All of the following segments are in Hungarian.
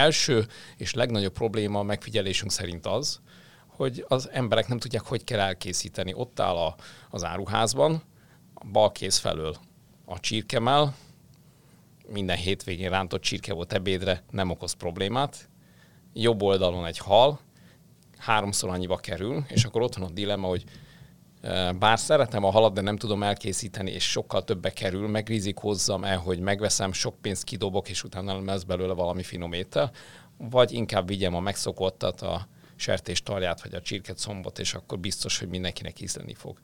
első és legnagyobb probléma a megfigyelésünk szerint az, hogy az emberek nem tudják, hogy kell elkészíteni. Ott áll a, az áruházban, a bal kéz felől a csirkemel, minden hétvégén rántott csirke volt ebédre, nem okoz problémát. Jobb oldalon egy hal, háromszor annyiba kerül, és akkor ott van a dilemma, hogy bár szeretem a halat, de nem tudom elkészíteni, és sokkal többe kerül, meg hozzam el, hogy megveszem, sok pénzt kidobok, és utána lesz belőle valami finom étel, vagy inkább vigyem a megszokottat, a sertés tarját, vagy a csirket szombot, és akkor biztos, hogy mindenkinek ízleni fog.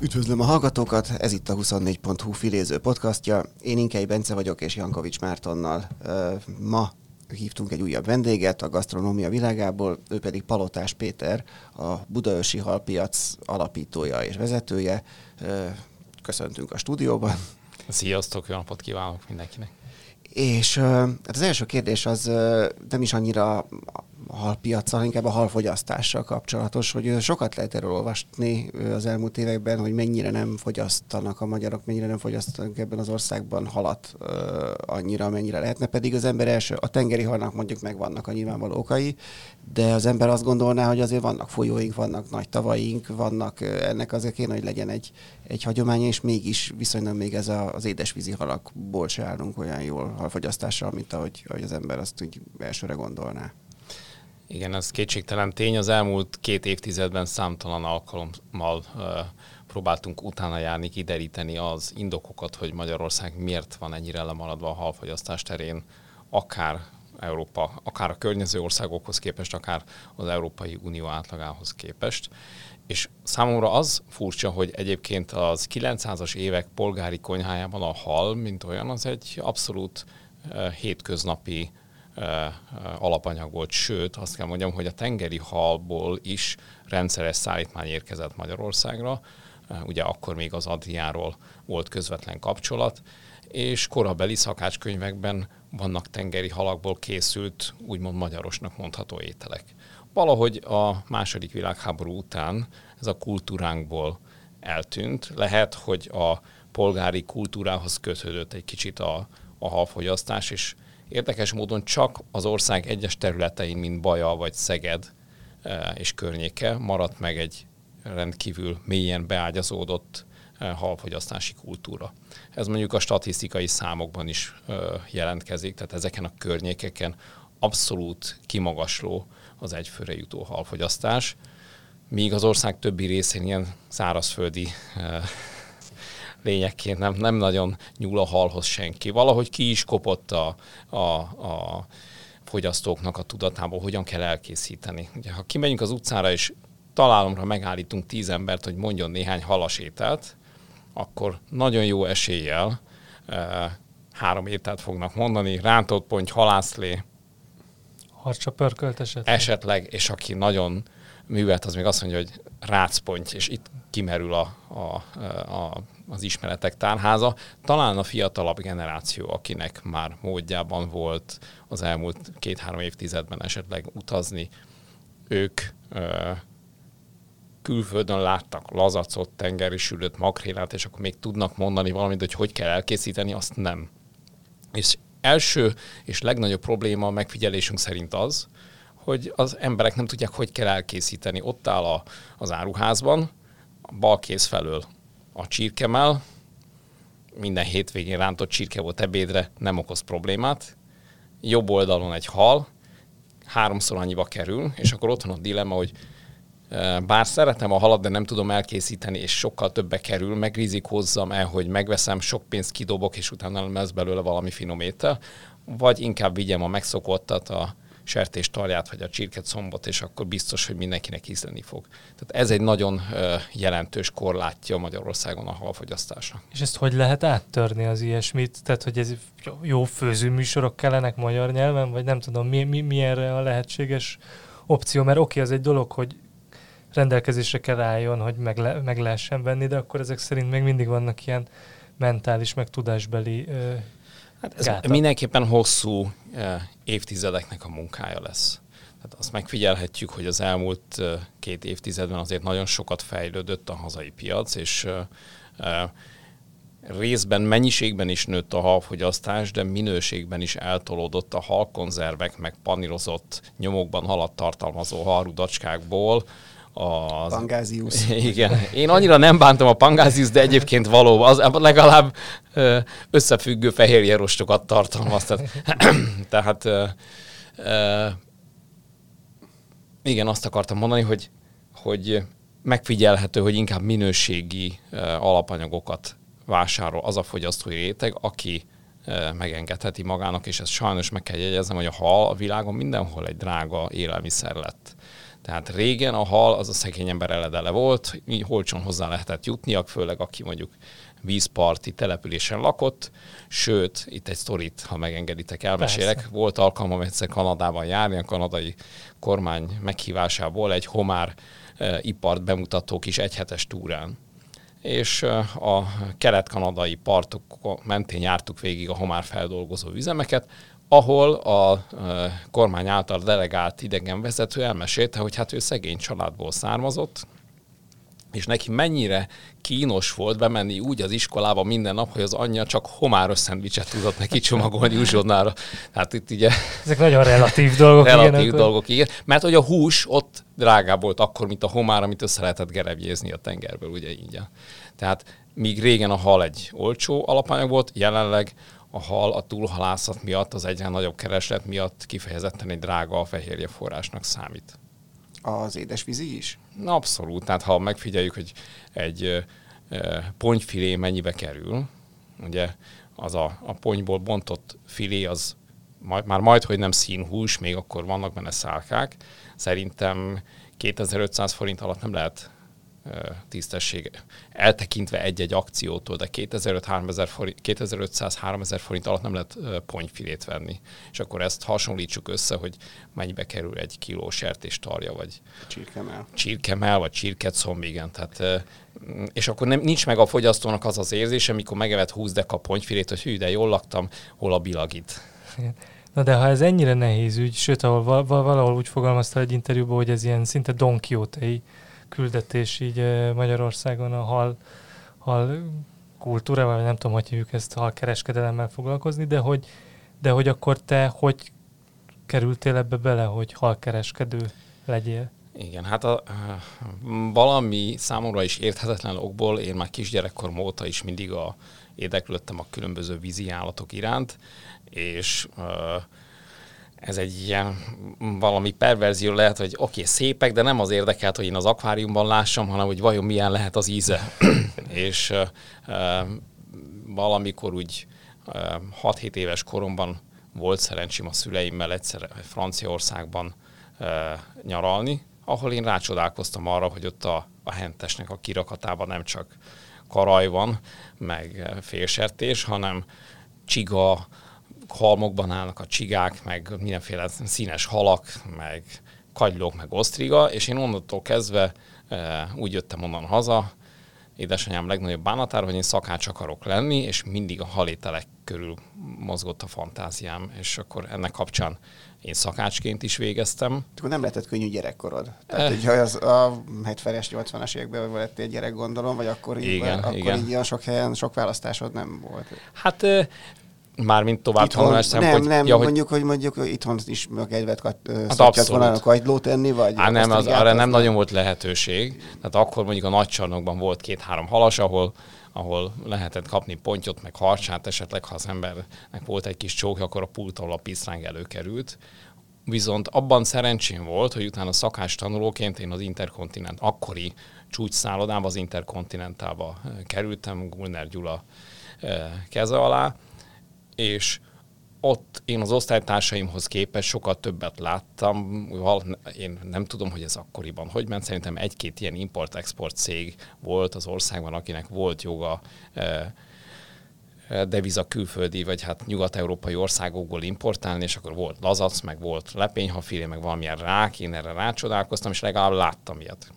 Üdvözlöm a hallgatókat, ez itt a 24.hu filéző podcastja. Én Inkei Bence vagyok, és Jankovics Mártonnal ma hívtunk egy újabb vendéget a gasztronómia világából, ő pedig Palotás Péter, a Budaörsi Halpiac alapítója és vezetője. Köszöntünk a stúdióban. Sziasztok, jó napot kívánok mindenkinek! És hát az első kérdés az nem is annyira halpiacsal, inkább a halfogyasztással kapcsolatos, hogy sokat lehet erről olvasni az elmúlt években, hogy mennyire nem fogyasztanak a magyarok, mennyire nem fogyasztanak ebben az országban halat annyira, mennyire lehetne, pedig az ember első, a tengeri halnak mondjuk meg vannak a nyilvánvaló okai, de az ember azt gondolná, hogy azért vannak folyóink, vannak nagy tavaink, vannak ennek azért kéne, hogy legyen egy, egy hagyomány, és mégis viszonylag még ez a, az édesvízi halakból se állunk olyan jól halfogyasztással, mint ahogy, ahogy az ember azt úgy elsőre gondolná. Igen, ez kétségtelen tény. Az elmúlt két évtizedben számtalan alkalommal próbáltunk utána járni, kideríteni az indokokat, hogy Magyarország miért van ennyire lemaradva a halfogyasztás terén, akár Európa, akár a környező országokhoz képest, akár az Európai Unió átlagához képest. És számomra az furcsa, hogy egyébként az 900-as évek polgári konyhájában a hal, mint olyan, az egy abszolút hétköznapi alapanyag volt, sőt azt kell mondjam, hogy a tengeri halból is rendszeres szállítmány érkezett Magyarországra, ugye akkor még az Adriáról volt közvetlen kapcsolat, és korabeli szakácskönyvekben vannak tengeri halakból készült, úgymond magyarosnak mondható ételek. Valahogy a második világháború után ez a kultúránkból eltűnt. Lehet, hogy a polgári kultúrához kötődött egy kicsit a, a halfogyasztás, és Érdekes módon csak az ország egyes területein, mint Baja vagy Szeged e, és környéke maradt meg egy rendkívül mélyen beágyazódott e, halfogyasztási kultúra. Ez mondjuk a statisztikai számokban is e, jelentkezik, tehát ezeken a környékeken abszolút kimagasló az egyfőre jutó halfogyasztás, míg az ország többi részén ilyen szárazföldi lényekként nem, nem nagyon nyúl a halhoz senki. Valahogy ki is kopott a, a, a fogyasztóknak a tudatából, hogyan kell elkészíteni. Ugye, ha kimegyünk az utcára, és találomra megállítunk tíz embert, hogy mondjon néhány halas ételt, akkor nagyon jó eséllyel e, három ételt fognak mondani, rántott ponty, halászlé, harcsa pörkölt esetleg. Esetleg, és aki nagyon művelt, az még azt mondja, hogy rácponty, és itt kimerül a, a, a az ismeretek tárháza. Talán a fiatalabb generáció, akinek már módjában volt az elmúlt két-három évtizedben esetleg utazni, ők ö, külföldön láttak lazacot, tengeri sülött, makrélát, és akkor még tudnak mondani valamit, hogy hogy kell elkészíteni, azt nem. És első és legnagyobb probléma a megfigyelésünk szerint az, hogy az emberek nem tudják, hogy kell elkészíteni. Ott áll a, az áruházban, a bal kéz felől a csirkemel, minden hétvégén rántott csirke volt ebédre, nem okoz problémát. Jobb oldalon egy hal, háromszor annyiba kerül, és akkor ott van a dilemma, hogy e, bár szeretem a halat, de nem tudom elkészíteni, és sokkal többe kerül, meg hozzam el, hogy megveszem, sok pénzt kidobok, és utána lesz belőle valami finom étel, vagy inkább vigyem a megszokottat, a, sertés tarját, vagy a csirket szombot, és akkor biztos, hogy mindenkinek ízleni fog. Tehát ez egy nagyon jelentős korlátja Magyarországon a halfogyasztásnak. És ezt hogy lehet áttörni az ilyesmit? Tehát, hogy ez jó főzőműsorok kellenek magyar nyelven, vagy nem tudom, mi, mi, mi erre a lehetséges opció? Mert oké, okay, az egy dolog, hogy rendelkezésre kell álljon, hogy meg, le, meg lehessen venni, de akkor ezek szerint még mindig vannak ilyen mentális, meg tudásbeli Hát ez gátak. mindenképpen hosszú eh, évtizedeknek a munkája lesz. Tehát azt megfigyelhetjük, hogy az elmúlt két évtizedben azért nagyon sokat fejlődött a hazai piac, és részben mennyiségben is nőtt a halfogyasztás, de minőségben is eltolódott a halkonzervek, meg panírozott nyomokban halat tartalmazó halrudacskákból. Az... Pangázius. Igen. Én annyira nem bántam a pangázius, de egyébként valóban az legalább összefüggő fehérje rostokat tartalmaz. Tehát, tehát igen, azt akartam mondani, hogy, hogy megfigyelhető, hogy inkább minőségi alapanyagokat vásárol az a fogyasztói réteg, aki megengedheti magának, és ezt sajnos meg kell jegyeznem, hogy a hal a világon mindenhol egy drága élelmiszer lett. Tehát régen a hal az a szegény ember eledele volt, holcson hozzá lehetett jutniak, főleg aki mondjuk vízparti településen lakott, sőt, itt egy sztorit, ha megengeditek, elmesélek. Persze. Volt alkalmam egyszer Kanadában járni, a kanadai kormány meghívásából egy homár e, ipart bemutató kis egyhetes túrán és a kelet-kanadai partok mentén jártuk végig a homár feldolgozó üzemeket, ahol a kormány által delegált idegen vezető elmesélte, hogy hát ő szegény családból származott, és neki mennyire kínos volt bemenni úgy az iskolába minden nap, hogy az anyja csak homáros szendvicset tudott neki csomagolni uzsonnára. Hát itt ugye... Ezek nagyon relatív dolgok. relatív igen, dolgok, igen. Mert hogy a hús ott drágább volt akkor, mint a homár, amit össze lehetett gerebjézni a tengerből, ugye így. Tehát míg régen a hal egy olcsó alapanyag volt, jelenleg a hal a túlhalászat miatt, az egyre nagyobb kereslet miatt kifejezetten egy drága fehérje forrásnak számít. Az édesvízi is? Na, abszolút. Tehát ha megfigyeljük, hogy egy pontyfilé mennyibe kerül, ugye az a, a ponyból bontott filé az majd, már majd, hogy nem színhús, még akkor vannak benne szálkák. Szerintem 2500 forint alatt nem lehet tisztesség, eltekintve egy-egy akciótól, de 2500-3000 forint alatt nem lehet ponyfilét venni. És akkor ezt hasonlítsuk össze, hogy mennyibe kerül egy kiló sertés tarja, vagy csirkemel, csirkemel vagy csirkecomb, igen. Tehát, és akkor nem, nincs meg a fogyasztónak az az érzése, amikor megevett 20 deka ponyfilét, hogy hű, de jól laktam, hol a bilagit. Na de ha ez ennyire nehéz ügy, sőt, ahol valahol úgy fogalmazta egy interjúban, hogy ez ilyen szinte Don Quixote küldetés így Magyarországon a hal, hal kultúrával, vagy nem tudom, hogy hívjuk ezt, hal kereskedelemmel foglalkozni, de hogy, de hogy akkor te hogy kerültél ebbe bele, hogy halkereskedő legyél? Igen, hát a, valami számomra is érthetetlen okból én már kisgyerekkorom óta is mindig a, érdeklődtem a különböző vízi állatok iránt, és uh, ez egy ilyen valami perverzió lehet, hogy oké, okay, szépek, de nem az érdekelt, hogy én az akváriumban lássam, hanem hogy vajon milyen lehet az íze. és uh, uh, valamikor úgy uh, 6-7 éves koromban volt szerencsém a szüleimmel egyszer Franciaországban uh, nyaralni, ahol én rácsodálkoztam arra, hogy ott a, a hentesnek a kirakatában nem csak karaj van, meg félsertés, hanem csiga, halmokban állnak a csigák, meg mindenféle színes halak, meg kagylók, meg osztriga, és én onnantól kezdve e, úgy jöttem onnan haza, édesanyám legnagyobb bánatára, hogy én szakács akarok lenni, és mindig a halételek körül mozgott a fantáziám, és akkor ennek kapcsán én szakácsként is végeztem. Akkor nem lehetett könnyű gyerekkorod. Tehát, eh. hogy az a 70-es, 80-as években lettél gyerek, gondolom, vagy akkor, így, igen, akkor igen. így ilyen sok helyen sok választásod nem volt. Hát Mármint tovább itthon, tanulás szempont. Nem, nem, ja, mondjuk, hogy... hogy mondjuk itthon is a kedvet hát szokjat volna kagylót enni, vagy... Á, nem, az, arra nem nagyon volt lehetőség. Tehát akkor mondjuk a nagycsarnokban volt két-három halas, ahol ahol lehetett kapni pontyot, meg harcsát, esetleg ha az embernek volt egy kis csókja, akkor a pult, ahol a pisztráng előkerült. Viszont abban szerencsém volt, hogy utána szakás tanulóként én az Interkontinent, akkori csúcsszállodába, az Interkontinentába kerültem, Gulner Gyula keze alá, és ott én az osztálytársaimhoz képest sokkal többet láttam. Én nem tudom, hogy ez akkoriban hogy ment. Szerintem egy-két ilyen import-export cég volt az országban, akinek volt joga eh, deviza külföldi, vagy hát nyugat-európai országokból importálni, és akkor volt lazac, meg volt lepényhafilé, meg valamilyen rák, én erre rácsodálkoztam, és legalább láttam ilyet.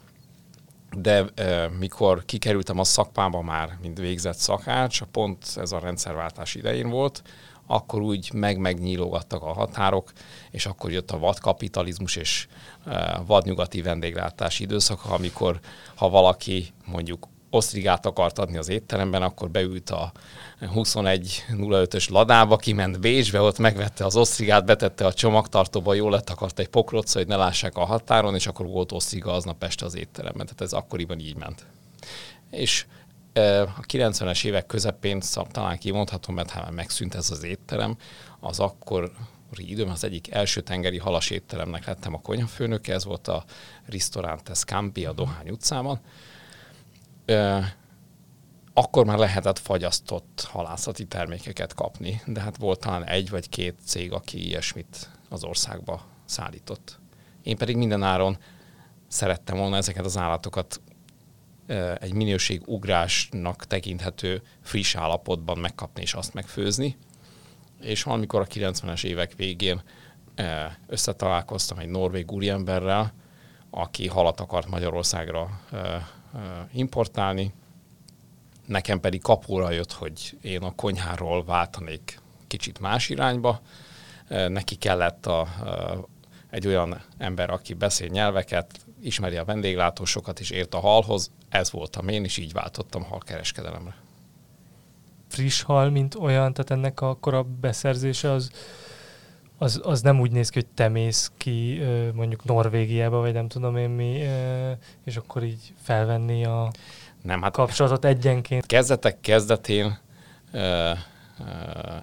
De e, mikor kikerültem a szakmába már, mint végzett szakács, pont ez a rendszerváltás idején volt, akkor úgy meg-megnyílogattak a határok, és akkor jött a vadkapitalizmus és vadnyugati vendéglátási időszak, amikor ha valaki mondjuk osztrigát akart adni az étteremben, akkor beült a 21.05-ös ladába, kiment Bécsbe, ott megvette az osztrigát, betette a csomagtartóba, jól lett akart egy pokrot, hogy ne lássák a határon, és akkor volt osztriga aznap este az étteremben. Tehát ez akkoriban így ment. És a 90-es évek közepén talán kimondhatom, mert hát megszűnt ez az étterem, az akkor időm az egyik első tengeri halas étteremnek lettem a konyhafőnöke, ez volt a Ristorante Scampi a Dohány utcában, akkor már lehetett fagyasztott halászati termékeket kapni, de hát volt talán egy vagy két cég, aki ilyesmit az országba szállított. Én pedig minden áron szerettem volna ezeket az állatokat egy minőségugrásnak tekinthető friss állapotban megkapni és azt megfőzni. És valamikor a 90-es évek végén összetalálkoztam egy norvég úriemberrel, aki halat akart Magyarországra importálni, nekem pedig kapóra jött, hogy én a konyháról váltanék kicsit más irányba. Neki kellett a, egy olyan ember, aki beszél nyelveket, ismeri a vendéglátósokat és ért a halhoz. Ez voltam én, és így váltottam halkereskedelemre. Friss hal, mint olyan, tehát ennek a korabb beszerzése az az, az nem úgy néz ki, hogy te mész ki mondjuk Norvégiába, vagy nem tudom én mi, és akkor így felvenni a nem, hát kapcsolatot egyenként. Kezdetek kezdetén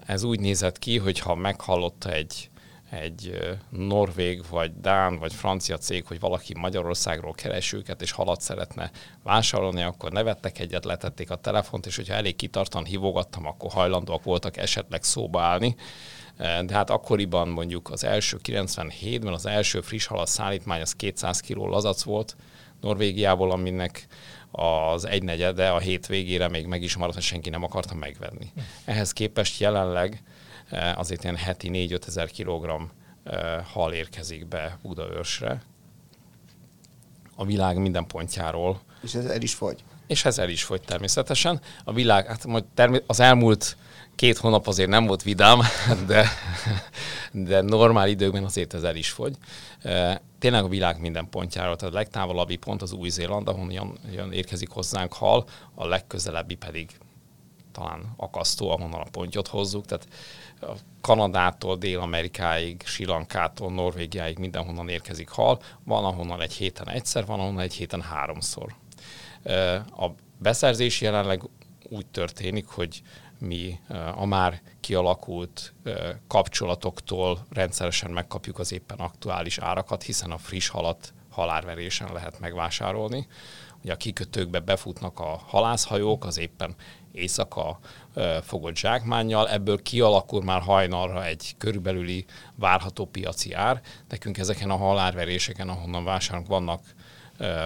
ez úgy nézett ki, hogy ha meghallotta egy, egy norvég, vagy dán, vagy francia cég, hogy valaki Magyarországról keres őket, és halat szeretne vásárolni, akkor nevettek egyet, letették a telefont, és hogyha elég kitartan hívogattam, akkor hajlandóak voltak esetleg szóba állni de hát akkoriban mondjuk az első 97-ben az első friss halas szállítmány az 200 kg lazac volt Norvégiából, aminek az egynegyede a végére még meg is maradt, senki nem akarta megvenni. Ehhez képest jelenleg azért ilyen heti 4-5 ezer kilogramm hal érkezik be Budaörsre a világ minden pontjáról. És ez el is fogy. És ez el is fogy természetesen. A világ, hát majd termé- az elmúlt két hónap azért nem volt vidám, de, de normál időkben azért ez el is fogy. Tényleg a világ minden pontjáról, tehát a legtávolabbi pont az Új-Zéland, ahonnan érkezik hozzánk hal, a legközelebbi pedig talán akasztó, ahonnan a pontyot hozzuk, tehát Kanadától Dél-Amerikáig, Sri Lankától Norvégiáig mindenhonnan érkezik hal, van ahonnan egy héten egyszer, van ahonnan egy héten háromszor. A beszerzés jelenleg úgy történik, hogy mi a már kialakult kapcsolatoktól rendszeresen megkapjuk az éppen aktuális árakat, hiszen a friss halat halárverésen lehet megvásárolni. Ugye a kikötőkbe befutnak a halászhajók, az éppen éjszaka fogott zsákmánnyal, ebből kialakul már hajnalra egy körülbelüli várható piaci ár. Nekünk ezeken a halárveréseken, ahonnan vásárolunk, vannak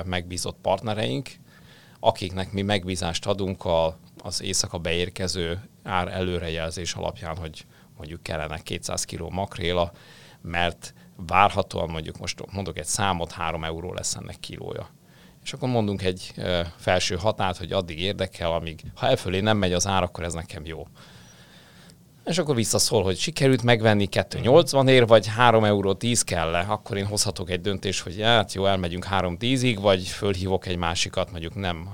megbízott partnereink, akiknek mi megbízást adunk a az éjszaka beérkező ár előrejelzés alapján, hogy mondjuk kellene 200 kg makréla, mert várhatóan mondjuk most mondok egy számot, 3 euró lesz ennek kilója. És akkor mondunk egy felső határt, hogy addig érdekel, amíg ha elfölé nem megy az ár, akkor ez nekem jó és akkor visszaszól, hogy sikerült megvenni 2,80 ér, vagy 3 euró 10 kell akkor én hozhatok egy döntést, hogy hát jó, elmegyünk 3-10-ig, vagy fölhívok egy másikat, mondjuk nem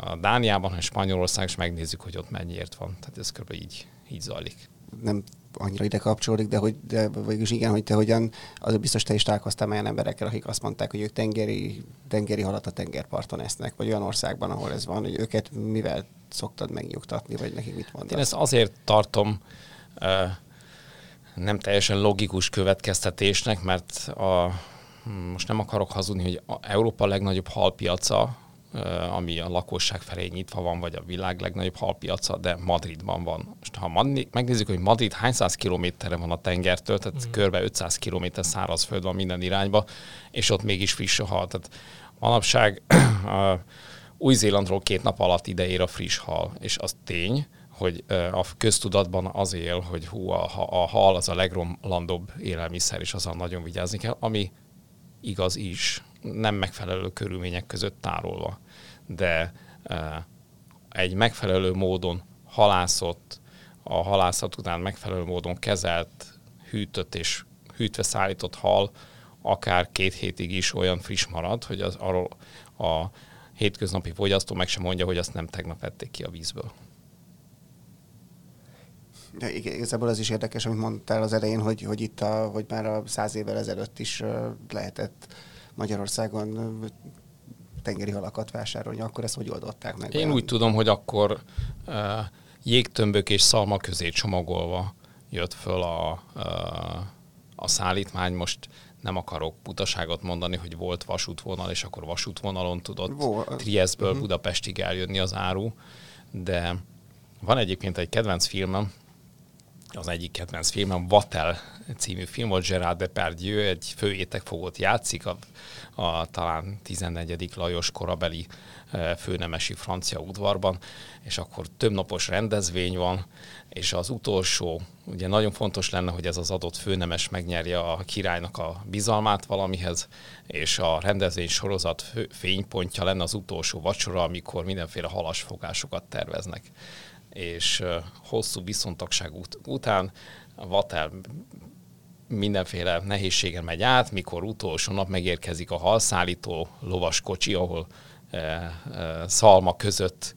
a Dániában, hanem Spanyolország, és megnézzük, hogy ott mennyiért van. Tehát ez kb. így, így zajlik. Nem annyira ide kapcsolódik, de hogy de végülis igen, hogy te hogyan, az biztos te is találkoztál olyan emberekkel, akik azt mondták, hogy ők tengeri, tengeri halat a tengerparton esznek, vagy olyan országban, ahol ez van, hogy őket mivel szoktad megnyugtatni, vagy nekik mit mondasz? Én ezt azért tartom uh, nem teljesen logikus következtetésnek, mert a, most nem akarok hazudni, hogy a Európa legnagyobb halpiaca ami a lakosság felé nyitva van, vagy a világ legnagyobb halpiaca, de Madridban van. Most ha megnézzük, hogy Madrid hány száz kilométerre van a tengertől, tehát mm. körbe 500 kilométer szárazföld van minden irányba, és ott mégis friss a hal. Tehát manapság Új-Zélandról két nap alatt ide ér a friss hal, és az tény, hogy a köztudatban az él, hogy hú, a, a hal az a legromlandóbb élelmiszer, és azon nagyon vigyázni kell, ami igaz is nem megfelelő körülmények között tárolva. De egy megfelelő módon halászott, a halászat után megfelelő módon kezelt, hűtött és hűtve szállított hal akár két hétig is olyan friss marad, hogy az arról a hétköznapi fogyasztó meg sem mondja, hogy azt nem tegnap vették ki a vízből. De igazából az is érdekes, amit mondtál az elején, hogy, hogy itt a, hogy már a száz évvel ezelőtt is lehetett Magyarországon tengeri halakat vásárolni, akkor ezt hogy oldották meg? Én olyan? úgy tudom, hogy akkor uh, jégtömbök és szalma közé csomagolva jött föl a, uh, a szállítmány. Most nem akarok butaságot mondani, hogy volt vasútvonal, és akkor vasútvonalon tudott Vol- Triestből uh-huh. Budapestig eljönni az áru, de van egyébként egy kedvenc filmem, az egyik kedvenc filmem, Vatel című film volt, Gerard Depardieu egy főétekfogót játszik, a, a talán 14. Lajos korabeli e, főnemesi francia udvarban, és akkor több napos rendezvény van, és az utolsó, ugye nagyon fontos lenne, hogy ez az adott főnemes megnyerje a királynak a bizalmát valamihez, és a rendezvény sorozat fénypontja lenne az utolsó vacsora, amikor mindenféle halasfogásokat terveznek és hosszú viszontagság ut- után a Vatel mindenféle nehézségen megy át, mikor utolsó nap megérkezik a halszállító lovas kocsi, ahol e, e, szalma között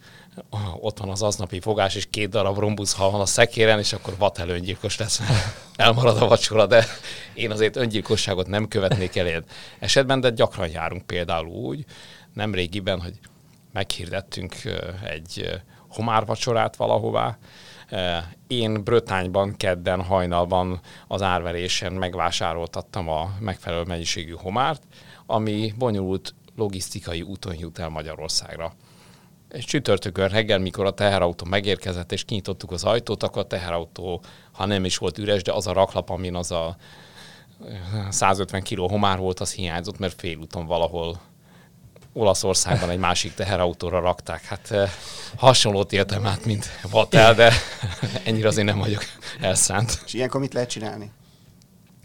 ott van az aznapi fogás, és két darab rombuszhal van a szekéren, és akkor Vatel öngyilkos lesz, elmarad a vacsora, de én azért öngyilkosságot nem követnék el esetben, de gyakran járunk például úgy, nem régiben, hogy meghirdettünk egy homárvacsorát valahová. Én Brötányban kedden hajnalban az árverésen megvásároltattam a megfelelő mennyiségű homárt, ami bonyolult logisztikai úton jut el Magyarországra. És csütörtökön reggel, mikor a teherautó megérkezett, és kinyitottuk az ajtót, akkor a teherautó, ha nem is volt üres, de az a raklap, amin az a 150 kg homár volt, az hiányzott, mert félúton valahol Olaszországban egy másik teherautóra rakták. Hát eh, hasonlót éltem át, mint Vatel, de ennyire azért nem vagyok elszánt. És ilyenkor mit lehet csinálni?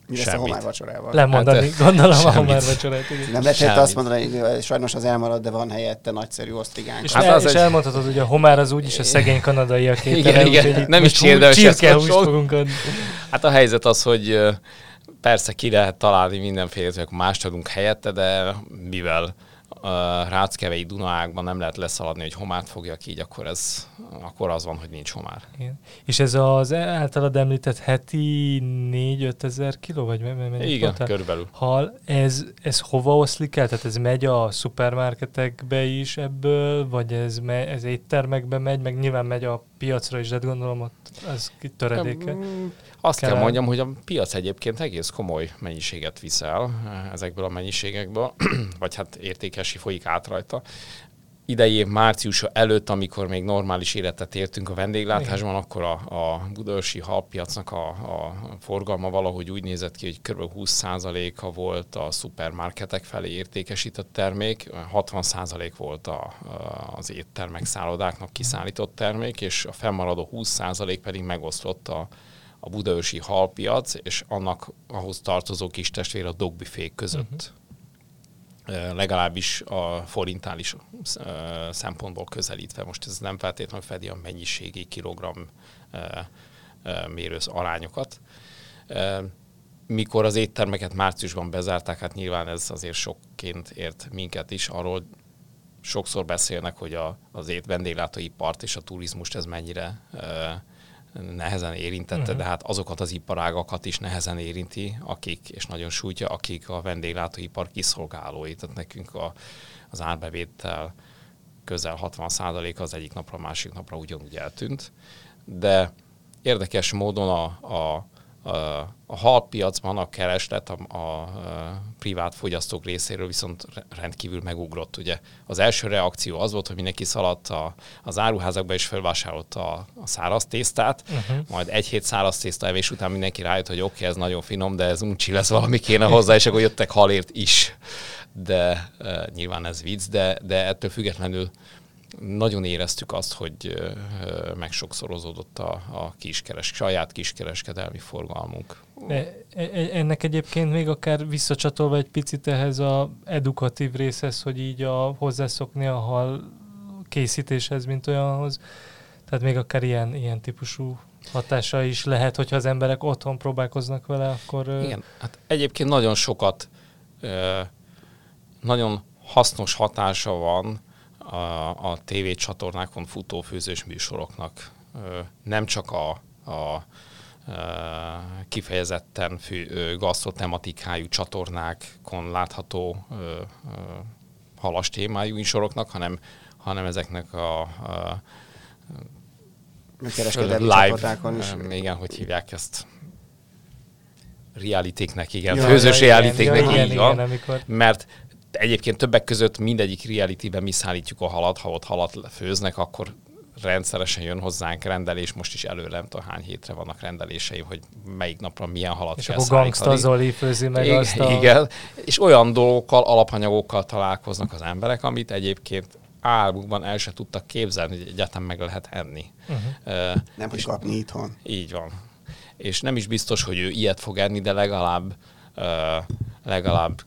Mi lesz Semmit. a homár vacsorával? Lemondani, hát, gondolom semmit. a homár vacsorát. Nem lehet azt mondani, hogy sajnos az elmarad, de van helyette nagyszerű osztrigánk. És, hát az és egy... elmondhatod, hogy a homár az úgyis a szegény kanadaiak Igen, igen, nem is érdemes ezt fogunk adni. Hát a helyzet az, hogy persze ki lehet találni mindenféle, hogy mást adunk helyette, de mivel Ráckevei Dunaágban nem lehet leszaladni, hogy homárt fogjak így, akkor, ez, akkor az van, hogy nincs homár. Igen. És ez az általad említett heti 4-5 ezer kiló, vagy mennyi? Igen, mondtál? körülbelül. Hal, ez, ez hova oszlik el? Tehát ez megy a szupermarketekbe is ebből, vagy ez, me, ez éttermekbe megy, meg nyilván megy a piacra is, de hát gondolom ott az töredéke. Azt kell, kell mondjam, hogy a piac egyébként egész komoly mennyiséget viszel ezekből a mennyiségekből, vagy hát értékesi folyik át rajta. Idei év márciusa előtt, amikor még normális életet értünk a vendéglátásban, Igen. akkor a, a budaörsi halpiacnak a, a forgalma valahogy úgy nézett ki, hogy kb. 20%-a volt a szupermarketek felé értékesített termék, 60% volt a, az éttermek, szállodáknak kiszállított termék, és a fennmaradó 20% pedig megosztott a, a budaörsi halpiac és annak ahhoz tartozó kis testvér a dogbüfék között. Uh-huh. Legalábbis a forintális szempontból közelítve. Most ez nem feltétlenül fedi a mennyiségi kilogramm mérősz arányokat. Mikor az éttermeket márciusban bezárták, hát nyilván ez azért sokként ért minket is. Arról sokszor beszélnek, hogy a, az ét vendéglátóipart és a turizmust ez mennyire nehezen érintette, uh-huh. de hát azokat az iparágakat is nehezen érinti, akik, és nagyon sújtja, akik a vendéglátóipar kiszolgálói. Tehát nekünk a, az árbevétel közel 60 az egyik napra, a másik napra ugyanúgy eltűnt. De érdekes módon a, a a halpiacban a kereslet a, a, a privát fogyasztók részéről viszont rendkívül megugrott. Ugye az első reakció az volt, hogy mindenki szaladt a, az áruházakba és felvásárolta a, a száraz tésztát, uh-huh. majd egy hét száraz tészta evés után mindenki rájött, hogy oké, okay, ez nagyon finom, de ez uncsi lesz valami kéne hozzá, és akkor jöttek halért is. De uh, nyilván ez vicc, de, de ettől függetlenül nagyon éreztük azt, hogy megsokszorozódott a, a kiskeres, saját kiskereskedelmi forgalmunk. E, e, e, ennek egyébként még akár visszacsatolva egy picit ehhez a edukatív részhez, hogy így a hozzászokni a hal készítéshez, mint olyanhoz. Tehát még akár ilyen, ilyen típusú hatása is lehet, hogyha az emberek otthon próbálkoznak vele, akkor... Igen, hát egyébként nagyon sokat, nagyon hasznos hatása van a, a tévécsatornákon futó főzős műsoroknak. Nem csak a, a kifejezetten fő, gasztrotematikájú csatornákon látható halas témájú műsoroknak, hanem, hanem ezeknek a, a kereskedelmi live, is. Igen, hogy hívják ezt? Realitéknek, igen. Ja, Főzős realitéknek, így van. Igen, amikor... Mert egyébként többek között mindegyik realityben mi szállítjuk a halat, ha ott halat főznek, akkor rendszeresen jön hozzánk rendelés, most is előre nem tudom hány hétre vannak rendeléseim, hogy melyik napra milyen halat és kell akkor Gangsta Zoli főzi meg igen, azt a... Igen, és olyan dolgokkal, alapanyagokkal találkoznak az emberek, amit egyébként álmukban el se tudtak képzelni, hogy egyáltalán meg lehet enni. Uh-huh. Uh, nem, hogy kapni itthon. Így van. És nem is biztos, hogy ő ilyet fog enni, de legalább uh, legalább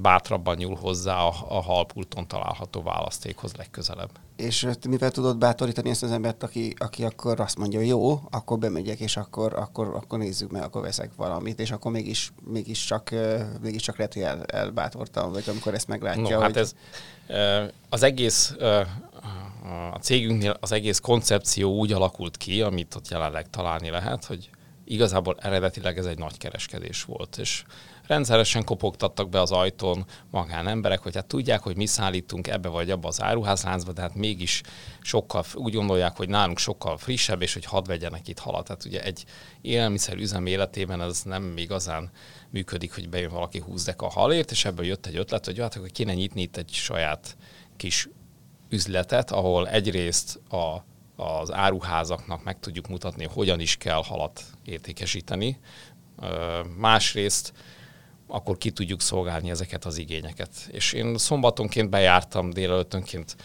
bátrabban nyúl hozzá a, a halpulton található választékhoz legközelebb. És mivel tudod bátorítani ezt az embert, aki, aki akkor azt mondja, hogy jó, akkor bemegyek, és akkor, akkor, akkor nézzük meg, akkor veszek valamit, és akkor mégis, mégis csak, mégis csak lehet, hogy el, elbátortam, vagy amikor ezt meglátja. No, hát hogy... hát ez az egész a cégünknél az egész koncepció úgy alakult ki, amit ott jelenleg találni lehet, hogy igazából eredetileg ez egy nagy kereskedés volt, és rendszeresen kopogtattak be az ajtón magánemberek, hogy hát tudják, hogy mi szállítunk ebbe vagy abba az áruházláncba, de hát mégis sokkal, úgy gondolják, hogy nálunk sokkal frissebb, és hogy hadd vegyenek itt halat. Tehát ugye egy élelmiszer üzem életében ez nem igazán működik, hogy bejön valaki 20 deka halért, és ebből jött egy ötlet, hogy hát akkor kéne nyitni itt egy saját kis üzletet, ahol egyrészt a, az áruházaknak meg tudjuk mutatni, hogyan is kell halat értékesíteni, másrészt akkor ki tudjuk szolgálni ezeket az igényeket. És én szombatonként bejártam, délelőttönként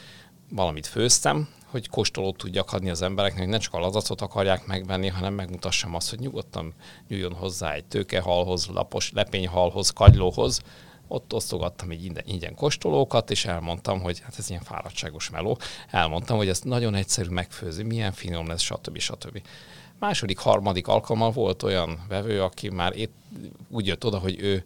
valamit főztem, hogy kóstolót tudjak adni az embereknek, hogy ne csak a lazacot akarják megvenni, hanem megmutassam azt, hogy nyugodtan nyúljon hozzá egy tőkehalhoz, lapos lepényhalhoz, kagylóhoz. Ott osztogattam egy ingyen, ingyen kóstolókat, és elmondtam, hogy hát ez ilyen fáradtságos meló. Elmondtam, hogy ezt nagyon egyszerű megfőzni, milyen finom lesz, stb. stb. Második, harmadik alkalommal volt olyan vevő, aki már itt úgy jött oda, hogy ő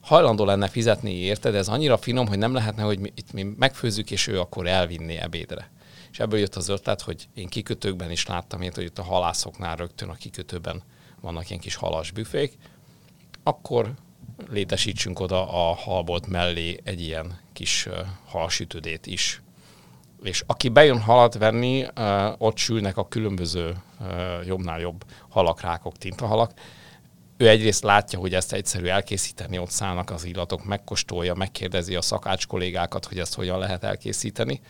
hajlandó lenne fizetni érte, de ez annyira finom, hogy nem lehetne, hogy mi, itt mi megfőzzük, és ő akkor elvinné ebédre. És ebből jött az ötlet, hogy én kikötőkben is láttam ilyet, hogy itt a halászoknál rögtön a kikötőben vannak ilyen kis halas büfék, akkor létesítsünk oda a halbolt mellé egy ilyen kis halsütődét is. És aki bejön halat venni, ott sülnek a különböző jobbnál jobb halak, rákok, tintahalak. Ő egyrészt látja, hogy ezt egyszerű elkészíteni, ott szállnak az illatok, megkóstolja, megkérdezi a szakács kollégákat, hogy ezt hogyan lehet elkészíteni.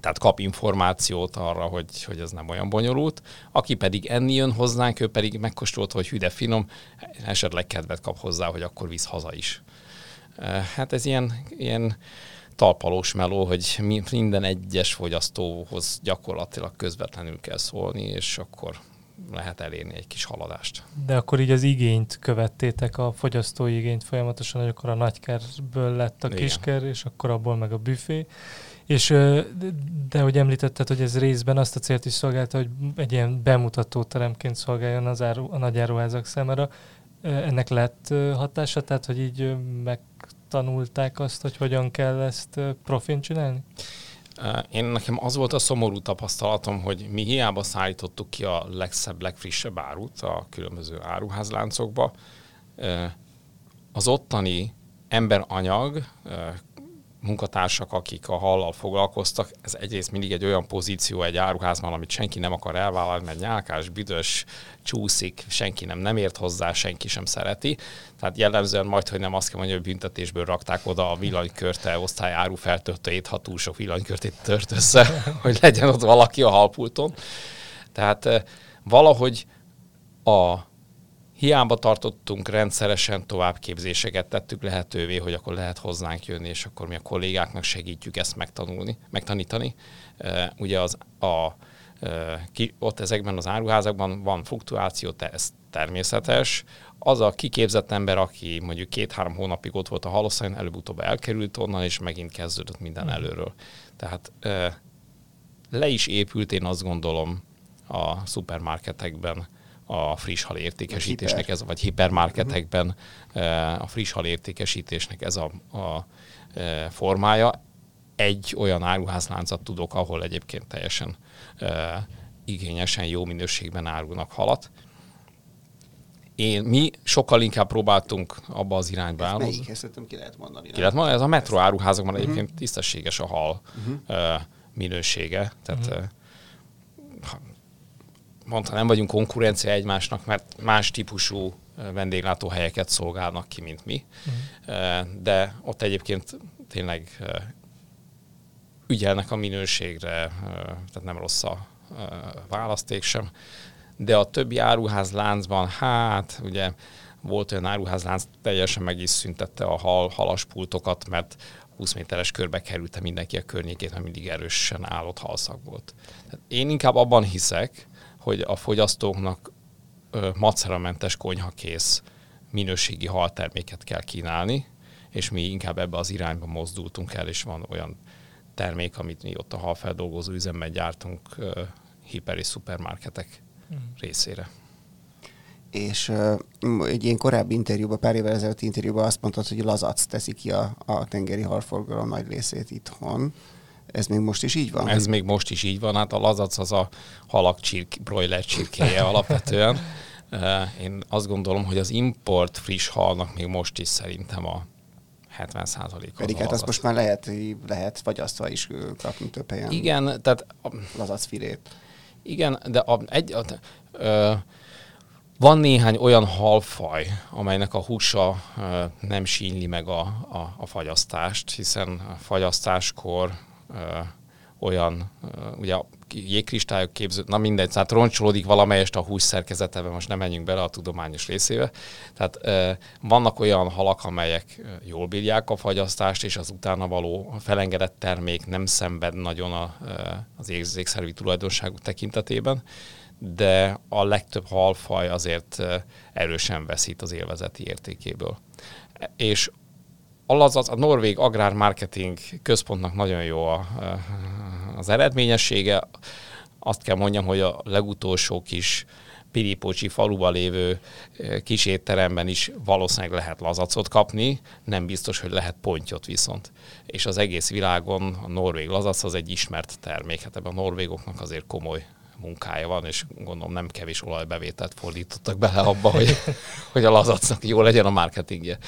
Tehát kap információt arra, hogy, hogy ez nem olyan bonyolult. Aki pedig enni jön hozzánk, ő pedig megkóstolta, hogy hüde finom, esetleg kedvet kap hozzá, hogy akkor visz haza is. Hát ez ilyen, ilyen talpalós meló, hogy minden egyes fogyasztóhoz gyakorlatilag közvetlenül kell szólni, és akkor lehet elérni egy kis haladást. De akkor így az igényt követtétek, a fogyasztói igényt folyamatosan, hogy akkor a nagykerből lett a Igen. kisker, és akkor abból meg a büfé. És de hogy említetted, hogy ez részben azt a célt is szolgálta, hogy egy ilyen bemutató teremként szolgáljon az áru, a nagy áruházak számára. Ennek lett hatása, tehát hogy így meg tanulták azt, hogy hogyan kell ezt profin csinálni? Én nekem az volt a szomorú tapasztalatom, hogy mi hiába szállítottuk ki a legszebb, legfrissebb árut a különböző áruházláncokba, az ottani emberanyag, munkatársak, akik a hallal foglalkoztak, ez egyrészt mindig egy olyan pozíció egy áruházban, amit senki nem akar elvállalni, mert nyálkás, büdös, csúszik, senki nem, nem ért hozzá, senki sem szereti. Tehát jellemzően majd, hogy nem azt kell mondani, hogy büntetésből rakták oda a villanykörte osztály árufeltöltőjét, ha túl sok villanykörtét tört össze, hogy legyen ott valaki a halpulton. Tehát eh, valahogy a Hiába tartottunk rendszeresen továbbképzéseket, tettük lehetővé, hogy akkor lehet hozzánk jönni, és akkor mi a kollégáknak segítjük ezt megtanulni, megtanítani. Ugye az a, ki, ott ezekben az áruházakban van fluktuáció, ez természetes. Az a kiképzett ember, aki mondjuk két-három hónapig ott volt a haloszajn, előbb-utóbb elkerült onnan, és megint kezdődött minden mm. előről. Tehát le is épült, én azt gondolom, a szupermarketekben a friss hal értékesítésnek, ez, vagy hipermarketekben a friss hal értékesítésnek ez a, a formája. Egy olyan áruházláncot tudok, ahol egyébként teljesen igényesen, jó minőségben árulnak halat. Én, mi sokkal inkább próbáltunk abba az irányba állni. Melyik ezt ki lehet mondani? Ki lehet mondani? Ez a metro áruházakban uh-huh. egyébként tisztességes a hal uh-huh. minősége. Tehát uh-huh. Mondta, nem vagyunk konkurencia egymásnak, mert más típusú vendéglátóhelyeket szolgálnak ki, mint mi. Uh-huh. De ott egyébként tényleg ügyelnek a minőségre, tehát nem rossz a választék sem. De a többi áruház láncban, hát ugye volt olyan áruházlánc, teljesen meg is szüntette a hal, halaspultokat, mert 20 méteres körbe kerülte mindenki a környékét, mert mindig erősen állott halszak volt. Tehát én inkább abban hiszek, hogy a fogyasztóknak maceramentes konyhakész minőségi halterméket kell kínálni, és mi inkább ebbe az irányba mozdultunk el, és van olyan termék, amit mi ott a halfeldolgozó üzemben gyártunk hiper és szupermarketek mm. részére. És uh, egy ilyen korábbi interjúban, pár évvel ezelőtti interjúban azt mondtad, hogy lazac teszi ki a, a tengeri halforgalom nagy részét itthon. Ez még most is így van? Ez még most is így van. Hát a lazac az a halak csirk, broiler csirkéje alapvetően. Én azt gondolom, hogy az import friss halnak még most is szerintem a 70 százalék. Pedig hát azt most már lehet, lehet fagyasztva is kapni több helyen. Igen, tehát... Lazacfilét. Igen, de a, egy, a, ö, van néhány olyan halfaj, amelynek a húsa ö, nem sínli meg a, a, a fagyasztást, hiszen a fagyasztáskor olyan, ugye jégkristályok képző, na mindegy, tehát roncsolódik valamelyest a hús szerkezetebe, most nem menjünk bele a tudományos részébe. Tehát vannak olyan halak, amelyek jól bírják a fagyasztást, és az utána való felengedett termék nem szenved nagyon a, az érzékszervi tulajdonságú tekintetében, de a legtöbb halfaj azért erősen veszít az élvezeti értékéből. És az, az a Norvég Agrármarketing Központnak nagyon jó a, az eredményessége. Azt kell mondjam, hogy a legutolsó kis Piripocsi faluba lévő kis étteremben is valószínűleg lehet lazacot kapni, nem biztos, hogy lehet pontyot viszont. És az egész világon a norvég lazac az egy ismert termék. Hát ebben a norvégoknak azért komoly munkája van, és gondolom nem kevés olajbevételt fordítottak bele abba, hogy, hogy a lazacnak jó legyen a marketingje.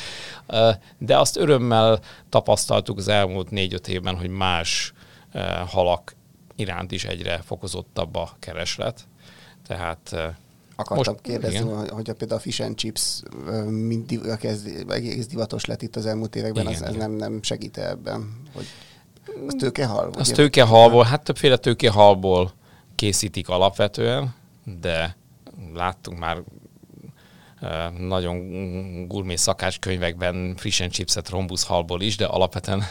De azt örömmel tapasztaltuk az elmúlt négy-öt évben, hogy más halak iránt is egyre fokozottabb a kereslet. Tehát Akartam most, kérdezni, igen. hogy a például a fish and chips mind kezd, egész divatos lett itt az elmúlt években, igen, az, ez nem, nem segít ebben, hogy az tőkehal? Az tőkehalból, hát többféle tőkehalból készítik alapvetően, de láttunk már nagyon gurmé szakácskönyvekben frissen chipset rombuszhalból is, de alapvetően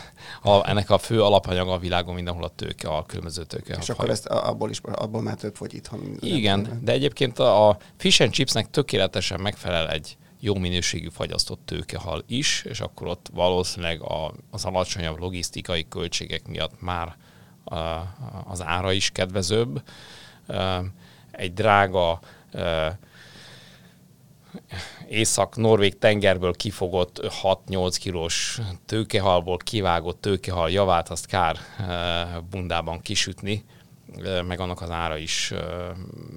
a, ennek a fő alapanyaga a világon mindenhol a tőke, a különböző tőke. És akkor ezt abból is, abból már több fogy itthon. Igen, de egyébként a, a fish and chipsnek tökéletesen megfelel egy jó minőségű fagyasztott tőkehal is, és akkor ott valószínűleg a, az alacsonyabb logisztikai költségek miatt már az ára is kedvezőbb. Egy drága észak-norvég tengerből kifogott 6-8 kilós tőkehalból kivágott tőkehal javát, azt kár bundában kisütni, meg annak az ára is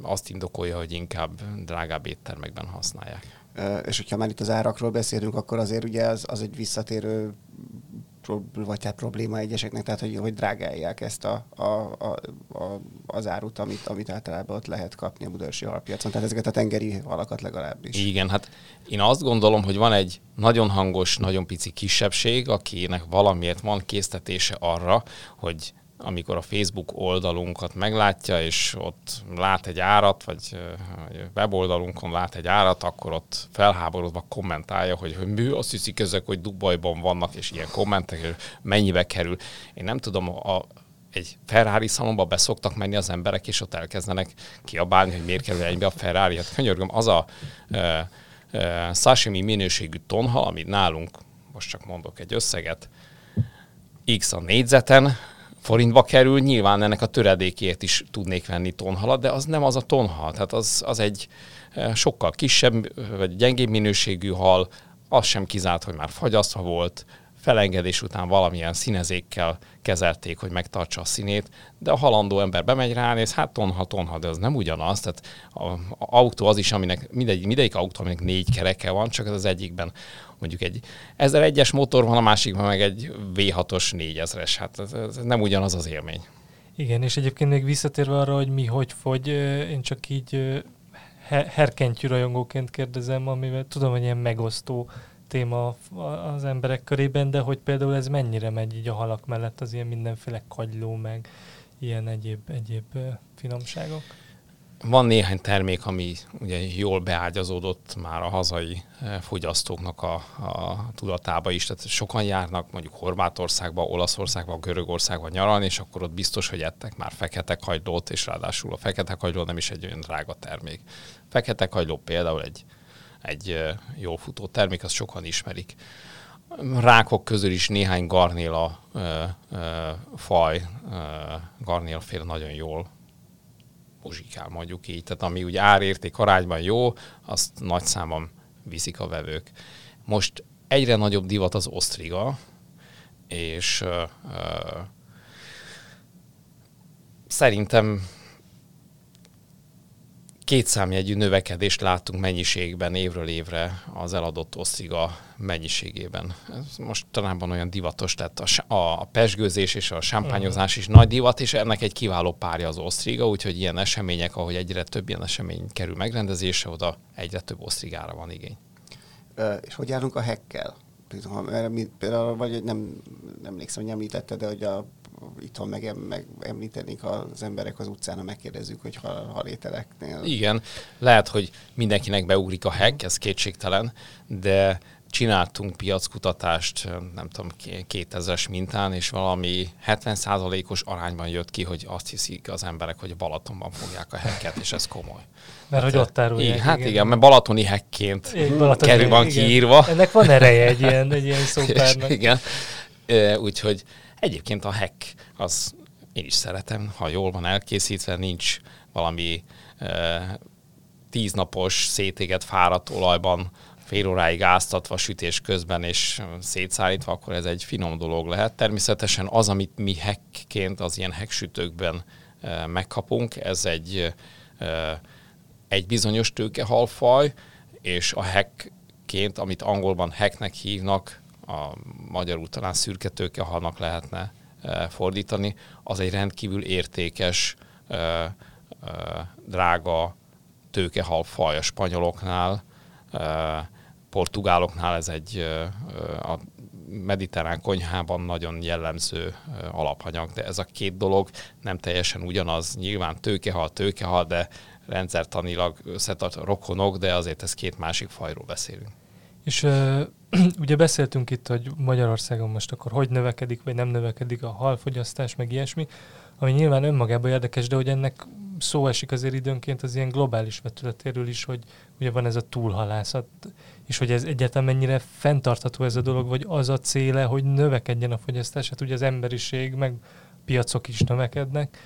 azt indokolja, hogy inkább drágább éttermekben használják. És hogyha már itt az árakról beszélünk, akkor azért ugye az, az egy visszatérő vagy hát probléma egyeseknek, tehát hogy, hogy drágálják ezt a, a, a, a, az árut, amit, amit általában ott lehet kapni a budörsi halpiacon, tehát ezeket a tengeri halakat legalábbis. Igen, hát én azt gondolom, hogy van egy nagyon hangos, nagyon pici kisebbség, akinek valamiért van késztetése arra, hogy amikor a Facebook oldalunkat meglátja, és ott lát egy árat, vagy weboldalunkon lát egy árat, akkor ott felháborodva kommentálja, hogy, hogy mi azt hiszik ezek, hogy Dubajban vannak, és ilyen kommentek, és mennyibe kerül. Én nem tudom, a, egy Ferrari szalomba beszoktak menni az emberek, és ott elkezdenek kiabálni, hogy miért kerül ennyibe a Ferrari. Hát könyörgöm, az a e, e, sashimi minőségű tonha, amit nálunk, most csak mondok egy összeget, X a négyzeten, forintba kerül, nyilván ennek a töredékért is tudnék venni tonhalat, de az nem az a tonhal, tehát az, az egy sokkal kisebb vagy gyengébb minőségű hal, az sem kizárt, hogy már fagyasztva volt, felengedés után valamilyen színezékkel kezelték, hogy megtartsa a színét, de a halandó ember bemegy rá, és hát tonha, tonha, de az nem ugyanaz. Tehát a, autó az is, aminek mindegy, mindegyik autó, aminek négy kereke van, csak az egyikben mondjuk egy 1001-es motor van, a másikban meg egy V6-os 4000-es. Hát ez, ez nem ugyanaz az élmény. Igen, és egyébként még visszatérve arra, hogy mi hogy fogy, én csak így herkentyű rajongóként kérdezem, amivel tudom, hogy ilyen megosztó téma az emberek körében, de hogy például ez mennyire megy így a halak mellett az ilyen mindenféle kagyló, meg ilyen egyéb, egyéb finomságok? Van néhány termék, ami ugye jól beágyazódott már a hazai fogyasztóknak a, a tudatába is. Tehát sokan járnak mondjuk Horvátországba, Olaszországba, Görögországba nyaralni, és akkor ott biztos, hogy ettek már fekete kagylót, és ráadásul a fekete kagyló nem is egy olyan drága termék. Fekete kagyló például egy egy jól futó termék, azt sokan ismerik. Rákok közül is néhány garnéla ö, faj, ö, garnélaféle nagyon jól muzsikál, mondjuk így. Tehát ami úgy árérték arányban jó, azt nagy számban viszik a vevők. Most egyre nagyobb divat az osztriga, és ö, ö, szerintem kétszámjegyű növekedést látunk mennyiségben évről évre az eladott osztriga mennyiségében. Ez mostanában olyan divatos, tehát a, a pesgőzés és a sámpányozás is nagy divat, és ennek egy kiváló párja az osztriga, úgyhogy ilyen események, ahogy egyre több ilyen esemény kerül megrendezésre, oda egyre több osztrigára van igény. Ö, és hogy járunk a hekkel? Például, vagy nem, nem emlékszem, hogy említette, de hogy a itthon meg, meg említenék az emberek az utcán, ha megkérdezzük, hogy hal, halételeknél. Igen, lehet, hogy mindenkinek beugrik a hack, ez kétségtelen, de csináltunk piackutatást, nem tudom, 2000-es mintán, és valami 70%-os arányban jött ki, hogy azt hiszik az emberek, hogy Balatonban fogják a hekket, és ez komoly. Mert hát, hogy ott árulják. Hát igen, igen, mert balatoni hekként kerül van kiírva. Ennek van ereje egy ilyen, egy ilyen szópárnak. igen. Úgyhogy Egyébként a hack, az én is szeretem, ha jól van elkészítve, nincs valami e, tíznapos szétéget fáradt olajban fél óráig áztatva sütés közben és szétszállítva, akkor ez egy finom dolog lehet. Természetesen az, amit mi hackként az ilyen hacksütőkben e, megkapunk, ez egy, e, egy bizonyos tőkehalfaj, és a hackként, amit angolban hacknek hívnak, a magyarul talán szürke tőkehalnak lehetne e, fordítani, az egy rendkívül értékes, e, e, drága tőkehal faj a spanyoloknál, portugáloknál ez egy a mediterrán konyhában nagyon jellemző alapanyag, de ez a két dolog nem teljesen ugyanaz. Nyilván tőkehal, tőkehal, de rendszertanilag összetart rokonok, de azért ez két másik fajról beszélünk. És ugye beszéltünk itt, hogy Magyarországon most akkor hogy növekedik, vagy nem növekedik a halfogyasztás, meg ilyesmi, ami nyilván önmagában érdekes, de hogy ennek szó esik azért időnként az ilyen globális vetületéről is, hogy ugye van ez a túlhalászat, és hogy ez egyáltalán mennyire fenntartható ez a dolog, vagy az a céle, hogy növekedjen a fogyasztás, hát ugye az emberiség, meg piacok is növekednek,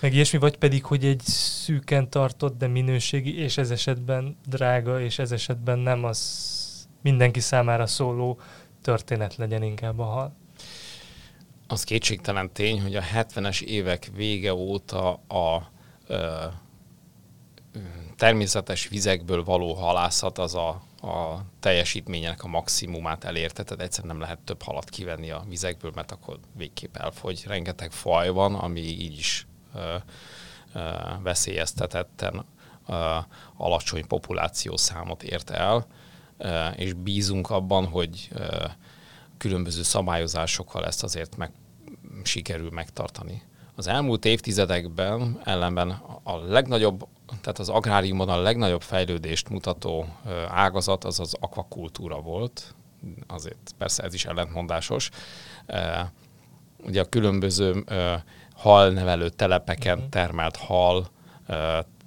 meg ilyesmi, vagy pedig, hogy egy szűken tartott, de minőségi, és ez esetben drága, és ez esetben nem az mindenki számára szóló történet legyen inkább a hal. Az kétségtelen tény, hogy a 70-es évek vége óta a ö, természetes vizekből való halászat az a, a teljesítménynek a maximumát elérte, tehát egyszerűen nem lehet több halat kivenni a vizekből, mert akkor végképp elfogy. Rengeteg faj van, ami így is ö, ö, veszélyeztetetten ö, alacsony számot ért el és bízunk abban, hogy különböző szabályozásokkal ezt azért meg, sikerül megtartani. Az elmúlt évtizedekben ellenben a legnagyobb, tehát az agráriumban a legnagyobb fejlődést mutató ágazat az az akvakultúra volt. Azért persze ez is ellentmondásos. Ugye a különböző halnevelő telepeken mhm. termelt hal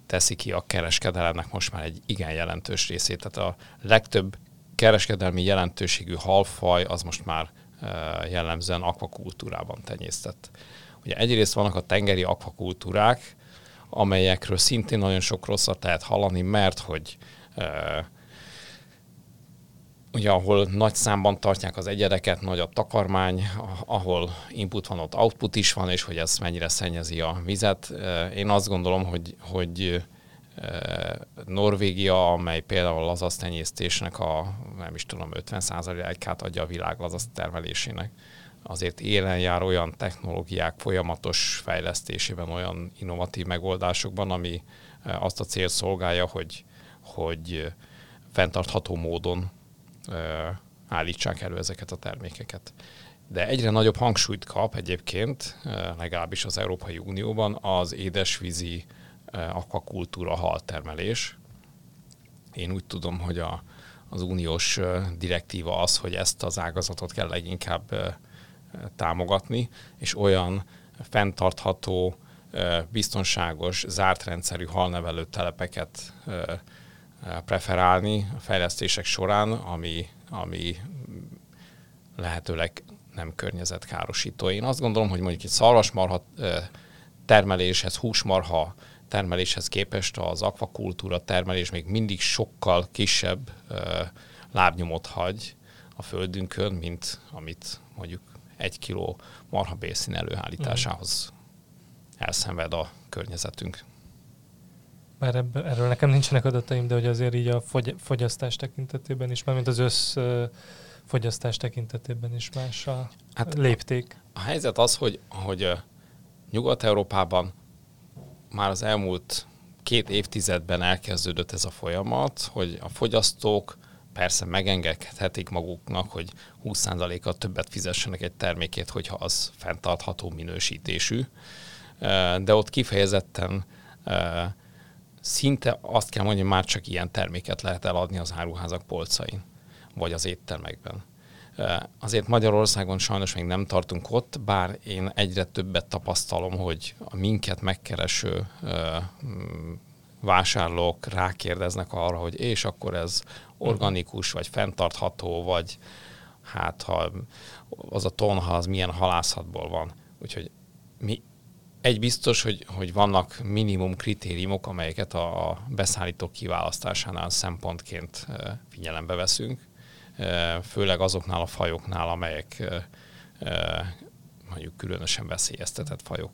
teszi ki a kereskedelemnek most már egy igen jelentős részét. Tehát a legtöbb kereskedelmi jelentőségű halfaj az most már jellemzően akvakultúrában tenyésztett. Ugye egyrészt vannak a tengeri akvakultúrák, amelyekről szintén nagyon sok rosszat lehet hallani, mert hogy ugye ahol nagy számban tartják az egyedeket, nagy a takarmány, ahol input van, ott output is van, és hogy ez mennyire szennyezi a vizet. Én azt gondolom, hogy, hogy Norvégia, amely például lazasztenyésztésnek a, nem is tudom, 50%-át adja a világ lazasz termelésének, azért élen jár olyan technológiák folyamatos fejlesztésében, olyan innovatív megoldásokban, ami azt a cél szolgálja, hogy, hogy fenntartható módon állítsák elő ezeket a termékeket. De egyre nagyobb hangsúlyt kap egyébként, legalábbis az Európai Unióban, az édesvízi akvakultúra haltermelés. Én úgy tudom, hogy a, az uniós direktíva az, hogy ezt az ágazatot kell leginkább támogatni, és olyan fenntartható, biztonságos, zárt rendszerű halnevelő telepeket preferálni a fejlesztések során, ami, ami lehetőleg nem környezetkárosító. Én azt gondolom, hogy mondjuk egy szarvasmarha termeléshez, húsmarha termeléshez képest az akvakultúra termelés még mindig sokkal kisebb lábnyomot hagy a földünkön, mint amit mondjuk egy kiló marhabélszín előállításához elszenved a környezetünk. Már ebbe, erről nekem nincsenek adataim, de hogy azért így a fogy, fogyasztás tekintetében is, mint az össz fogyasztás tekintetében is más a hát lépték. A, a helyzet az, hogy, hogy Nyugat-Európában már az elmúlt két évtizedben elkezdődött ez a folyamat, hogy a fogyasztók persze megengedhetik maguknak, hogy 20%-kal többet fizessenek egy termékét, hogyha az fenntartható minősítésű, de ott kifejezetten szinte azt kell mondani, hogy már csak ilyen terméket lehet eladni az áruházak polcain, vagy az éttermekben. Azért Magyarországon sajnos még nem tartunk ott, bár én egyre többet tapasztalom, hogy a minket megkereső vásárlók rákérdeznek arra, hogy és akkor ez organikus, vagy fenntartható, vagy hát ha az a tonha az milyen halászatból van. Úgyhogy mi egy biztos, hogy, hogy vannak minimum kritériumok, amelyeket a beszállítók kiválasztásánál szempontként figyelembe veszünk, főleg azoknál a fajoknál, amelyek mondjuk különösen veszélyeztetett fajok.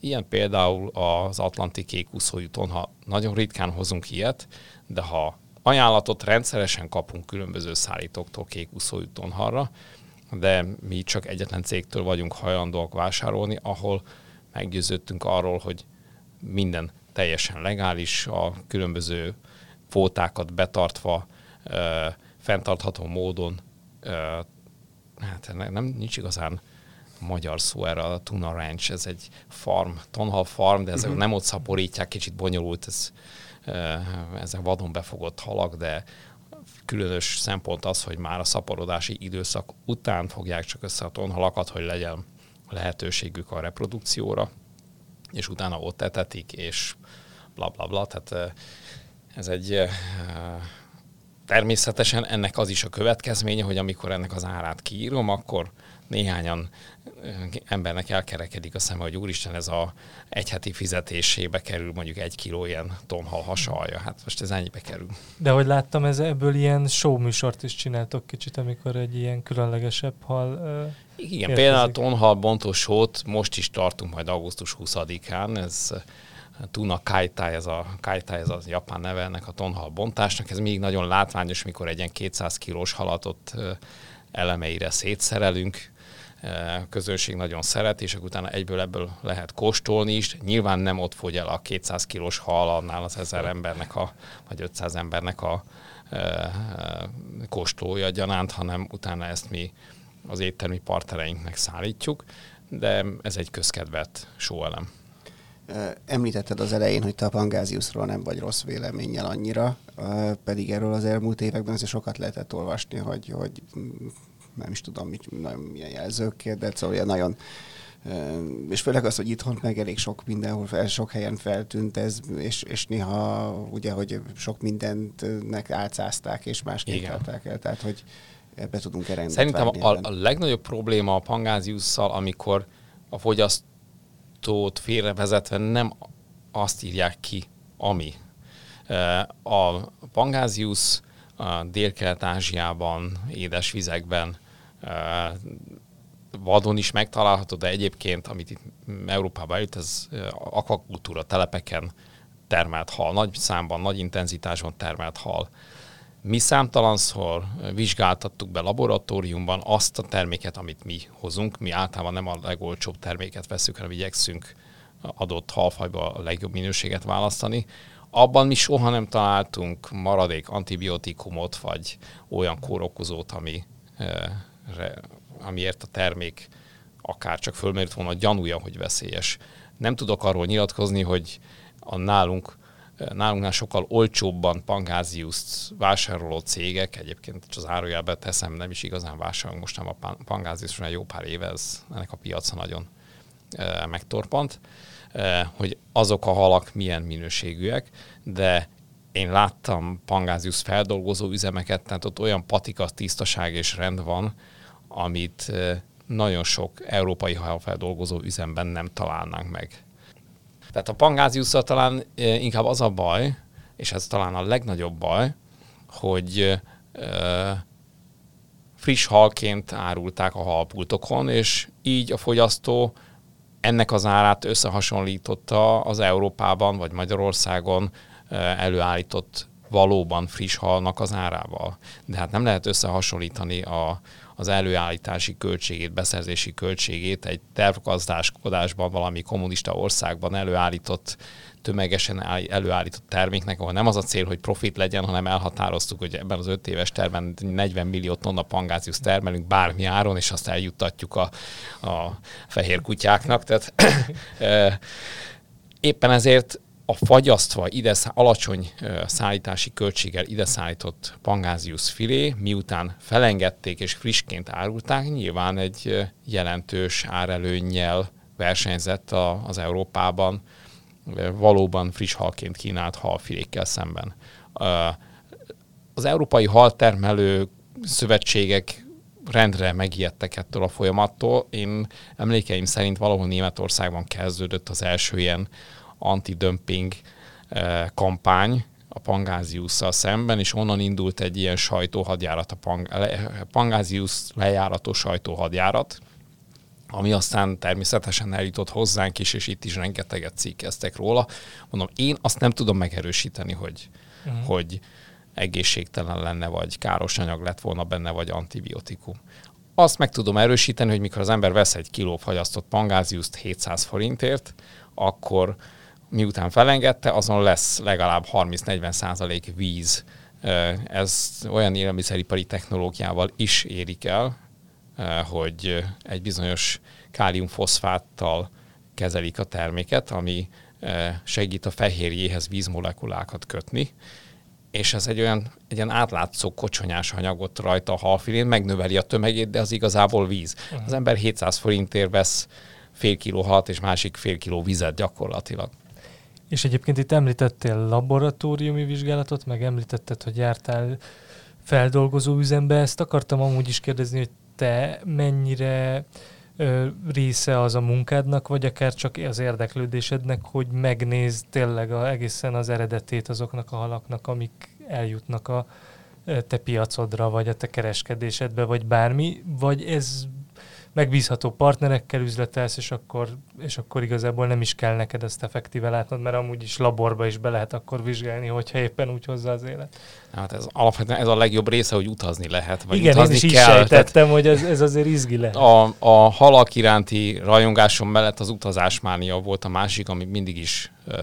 Ilyen például az Atlanti kékúszójú tonha. Nagyon ritkán hozunk ilyet, de ha ajánlatot rendszeresen kapunk különböző szállítóktól kékúszójú tonharra, de mi csak egyetlen cégtől vagyunk hajlandóak vásárolni, ahol meggyőződtünk arról, hogy minden teljesen legális, a különböző fótákat betartva, ö, fenntartható módon, ö, hát nem, nincs igazán magyar szó erre a Tuna Ranch, ez egy farm, tonhal farm, de ezek uh-huh. nem ott szaporítják, kicsit bonyolult, ez, ezek vadon befogott halak, de különös szempont az, hogy már a szaporodási időszak után fogják csak össze a tonhalakat, hogy legyen lehetőségük a reprodukcióra, és utána ott etetik, és bla bla bla. Tehát ez egy természetesen ennek az is a következménye, hogy amikor ennek az árát kiírom, akkor néhányan embernek elkerekedik a szeme, hogy úristen, ez a egy heti fizetésébe kerül mondjuk egy kiló ilyen tonhal hasalja. Hát most ez ennyibe kerül. De hogy láttam, ez ebből ilyen show műsort is csináltok kicsit, amikor egy ilyen különlegesebb hal Igen, érkezik. például a tonhal bontós most is tartunk majd augusztus 20-án, ez Tuna Kaitai, ez a Kaitai, ez a japán neve ennek a tonhal bontásnak. Ez még nagyon látványos, mikor egy ilyen 200 kilós halatot elemeire szétszerelünk, a közönség nagyon szeret, és akkor utána egyből ebből lehet kóstolni is. Nyilván nem ott fogy el a 200 kilós hal annál az ezer embernek, a, vagy 500 embernek a e, kóstolója gyanánt, hanem utána ezt mi az éttermi partnereinknek szállítjuk, de ez egy közkedvelt sóelem. Említetted az elején, hogy te a Pangáziusról nem vagy rossz véleménnyel annyira, pedig erről az elmúlt években azért sokat lehetett olvasni, hogy, hogy nem is tudom, mit, nagyon milyen jelzőkért, de szóval nagyon és főleg az, hogy itthon meg elég sok mindenhol, fel, sok helyen feltűnt ez, és, és néha ugye, hogy sok mindentnek álcázták, és másképp adták el, tehát hogy ebbe tudunk rendet Szerintem a, a legnagyobb probléma a pangáziusszal, amikor a fogyaszt sajtót félrevezetve nem azt írják ki, ami. A pangáziusz a Dél-Kelet-Ázsiában, édes vizekben, vadon is megtalálható, de egyébként, amit itt Európában eljut, ez akvakultúra telepeken termelt hal, nagy számban, nagy intenzitásban termelt hal. Mi számtalanszor vizsgáltattuk be laboratóriumban azt a terméket, amit mi hozunk. Mi általában nem a legolcsóbb terméket veszük, hanem igyekszünk adott halfajba a legjobb minőséget választani. Abban mi soha nem találtunk maradék antibiotikumot, vagy olyan kórokozót, ami, amiért a termék akár csak fölmerült volna a gyanúja, hogy veszélyes. Nem tudok arról nyilatkozni, hogy a nálunk nálunknál sokkal olcsóbban pangáziuszt vásároló cégek, egyébként az árujelbe teszem, nem is igazán vásárolunk most nem a pangáziuszt, mert jó pár éve ez, ennek a piaca nagyon e, megtorpant, e, hogy azok a halak milyen minőségűek, de én láttam pangáziusz feldolgozó üzemeket, tehát ott olyan patika, tisztaság és rend van, amit e, nagyon sok európai halfeldolgozó üzemben nem találnánk meg. Tehát a pangáziusszal talán inkább az a baj, és ez talán a legnagyobb baj, hogy friss halként árulták a halpultokon, és így a fogyasztó ennek az árát összehasonlította az Európában vagy Magyarországon előállított valóban friss halnak az árával. De hát nem lehet összehasonlítani a, az előállítási költségét, beszerzési költségét egy tervgazdáskodásban valami kommunista országban előállított tömegesen előállított terméknek, ahol nem az a cél, hogy profit legyen, hanem elhatároztuk, hogy ebben az öt éves terben 40 millió tonna pangázius termelünk bármi áron, és azt eljuttatjuk a, a fehér kutyáknak. Tehát éppen ezért a fagyasztva ide alacsony szállítási költséggel ide szállított pangázius filé, miután felengedték és frissként árulták, nyilván egy jelentős árelőnnyel versenyzett az Európában valóban friss halként kínált halfilékkel szemben. Az európai haltermelő szövetségek rendre megijedtek ettől a folyamattól. Én emlékeim szerint valahol Németországban kezdődött az első ilyen antidömping eh, kampány a Pangáziusszal szemben, és onnan indult egy ilyen sajtóhadjárat, a Pang- Pangáziusz lejárató sajtóhadjárat, ami aztán természetesen eljutott hozzánk is, és itt is rengeteget cikkeztek róla. Mondom, én azt nem tudom megerősíteni, hogy, uh-huh. hogy egészségtelen lenne, vagy káros anyag lett volna benne, vagy antibiotikum. Azt meg tudom erősíteni, hogy mikor az ember vesz egy kiló fagyasztott pangáziuszt 700 forintért, akkor miután felengedte, azon lesz legalább 30-40 százalék víz. Ez olyan élelmiszeripari technológiával is érik el, hogy egy bizonyos káliumfoszfáttal kezelik a terméket, ami segít a fehérjéhez vízmolekulákat kötni, és ez egy olyan egy ilyen átlátszó kocsonyás anyagot rajta a halfilén, megnöveli a tömegét, de az igazából víz. Az ember 700 forintért vesz fél kiló halat és másik fél kiló vizet gyakorlatilag. És egyébként itt említettél laboratóriumi vizsgálatot, meg említetted, hogy jártál feldolgozó üzembe. Ezt akartam amúgy is kérdezni, hogy te mennyire ö, része az a munkádnak, vagy akár csak az érdeklődésednek, hogy megnézd tényleg a, egészen az eredetét azoknak a halaknak, amik eljutnak a te piacodra, vagy a te kereskedésedbe, vagy bármi, vagy ez megbízható partnerekkel üzletelsz, és akkor, és akkor igazából nem is kell neked ezt effektíve látnod, mert amúgy is laborba is be lehet akkor vizsgálni, hogyha éppen úgy hozza az élet. Hát ez alapvetően ez a legjobb része, hogy utazni lehet, vagy Igen, utazni én is kell. is sejtettem, hogy ez, ez azért izgi lehet. A, a halak iránti rajongásom mellett az utazásmánia volt a másik, ami mindig is uh,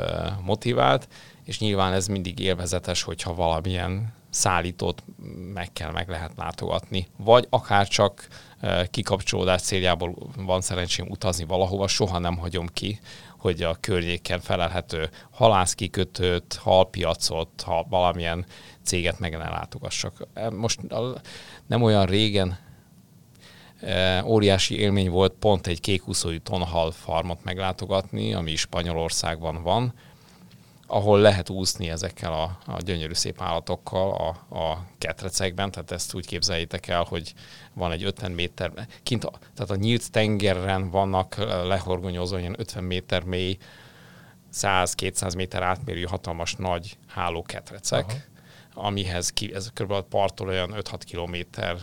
motivált, és nyilván ez mindig élvezetes, hogyha valamilyen szállítót meg kell, meg lehet látogatni. Vagy akár csak kikapcsolódás céljából van szerencsém utazni valahova, soha nem hagyom ki, hogy a környéken felelhető halászkikötőt, halpiacot, ha valamilyen céget meg ne látogassak. Most nem olyan régen óriási élmény volt pont egy kékúszói tonhal farmot meglátogatni, ami Spanyolországban van, ahol lehet úszni ezekkel a, a gyönyörű szép állatokkal a, a ketrecekben, tehát ezt úgy képzeljétek el, hogy van egy 50 méter, kint, a, tehát a nyílt tengeren vannak lehorgonyozó ilyen 50 méter mély, 100-200 méter átmérő hatalmas nagy hálóketrecek, Aha amihez ki, ez kb. a parttól olyan 5-6 kilométer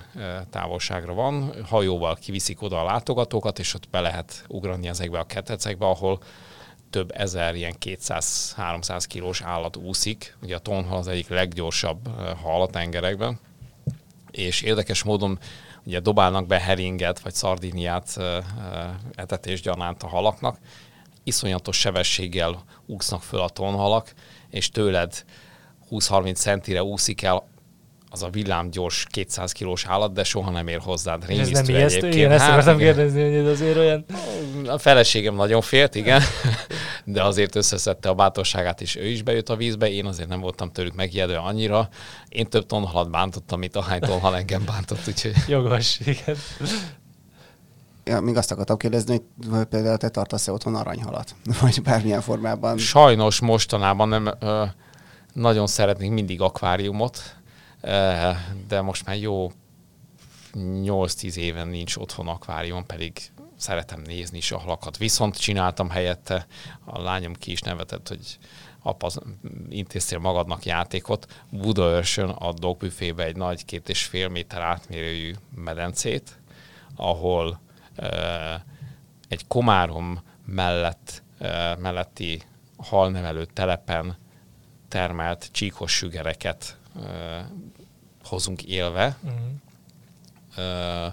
távolságra van. Hajóval kiviszik oda a látogatókat, és ott be lehet ugrani ezekbe a ketrecekbe, ahol több ezer ilyen 200-300 kilós állat úszik. Ugye a tonhal az egyik leggyorsabb hal a tengerekben, és érdekes módon ugye dobálnak be heringet vagy szardiniát etetés gyanánt a halaknak, iszonyatos sebességgel úsznak föl a tonhalak, és tőled 20-30 centire úszik el az a villámgyors 200 kilós állat, de soha nem ér hozzád. ez nem ijesztő? Igen, ezt hát, akartam kérdezni, hogy ez azért olyan... A feleségem nagyon félt, igen, de azért összeszedte a bátorságát, és ő is bejött a vízbe, én azért nem voltam tőlük megijedve annyira. Én több tonhalat bántottam, mint ahány tonhal engem bántott, úgyhogy... Jogos, igen. Ja, még azt akartam kérdezni, hogy például te tartasz-e otthon aranyhalat? Vagy bármilyen formában? Sajnos mostanában nem... Ö, nagyon szeretnék mindig akváriumot, de most már jó 8-10 éven nincs otthon akvárium, pedig szeretem nézni is a halakat. Viszont csináltam helyette, a lányom ki is nevetett, hogy apa, intéztél magadnak játékot. Budaörsön a dogbüfébe egy nagy két és fél méter átmérőjű medencét, ahol uh, egy komárom mellett, uh, melletti halnevelő telepen termelt csíkos sügereket hozunk élve, uh-huh. uh,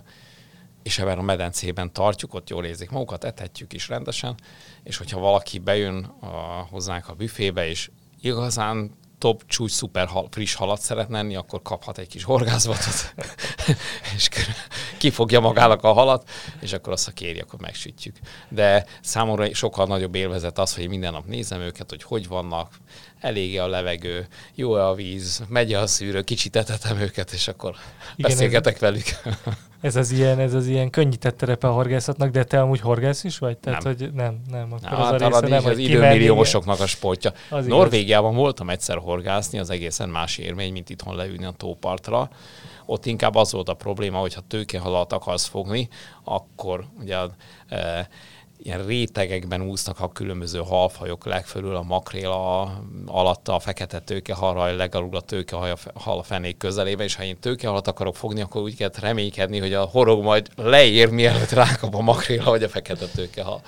és ebben a medencében tartjuk, ott jól érzik magukat, etetjük is rendesen, és hogyha valaki bejön a, hozzánk a büfébe, és igazán top, csúcs, szuper hal, friss halat szeretne enni, akkor kaphat egy kis horgászvatot, és kifogja magának a halat, és akkor azt, ha kéri, akkor megsütjük. De számomra sokkal nagyobb élvezet az, hogy minden nap nézem őket, hogy hogy vannak, elég a levegő, jó-e a víz, megy a szűrő, kicsit etetem őket, és akkor Igen, beszélgetek ez, velük. ez az ilyen, ez az ilyen könnyített terepe a horgászatnak, de te amúgy horgász is vagy? Tehát, nem. hogy nem, nem. Akkor nem, az a része nem, az időmilliómosoknak a sportja. Az Norvégiában igaz. voltam egyszer horgászni, az egészen más élmény, mint itthon leülni a tópartra. Ott inkább az volt a probléma, hogy ha tőkehalat akarsz fogni, akkor ugye e, ilyen rétegekben úsznak a különböző halfajok, legfelül a makréla alatta a fekete tőkehalraj, legalul a tőkehaj a hal a fenék közelébe, és ha én tőkehalat akarok fogni, akkor úgy kell reménykedni, hogy a horog majd leér, mielőtt rákap a makréla vagy a fekete tőkehal.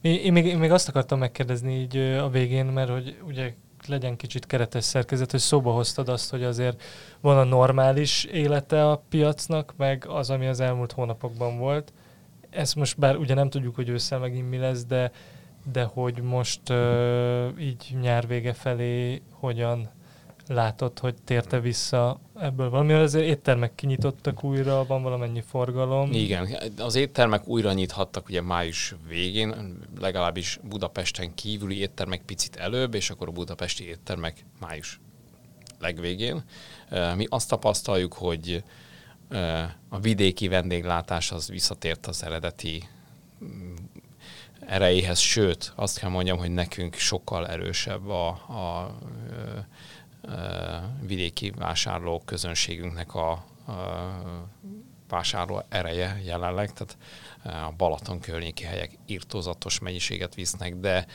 Én még, én még azt akartam megkérdezni így a végén, mert hogy ugye legyen kicsit keretes szerkezet, hogy szóba hoztad azt, hogy azért van a normális élete a piacnak, meg az, ami az elmúlt hónapokban volt ezt most bár ugye nem tudjuk, hogy ősszel megint mi lesz, de, de hogy most uh, így nyár vége felé hogyan látod, hogy térte vissza ebből valami, azért éttermek kinyitottak újra, van valamennyi forgalom. Igen, az éttermek újra nyithattak ugye május végén, legalábbis Budapesten kívüli éttermek picit előbb, és akkor a budapesti éttermek május legvégén. Mi azt tapasztaljuk, hogy a vidéki vendéglátás az visszatért az eredeti mm, erejéhez, sőt, azt kell mondjam, hogy nekünk sokkal erősebb a, a, vidéki vásárló közönségünknek a, a vásárló ereje jelenleg, tehát a Balaton környéki helyek írtózatos mennyiséget visznek, de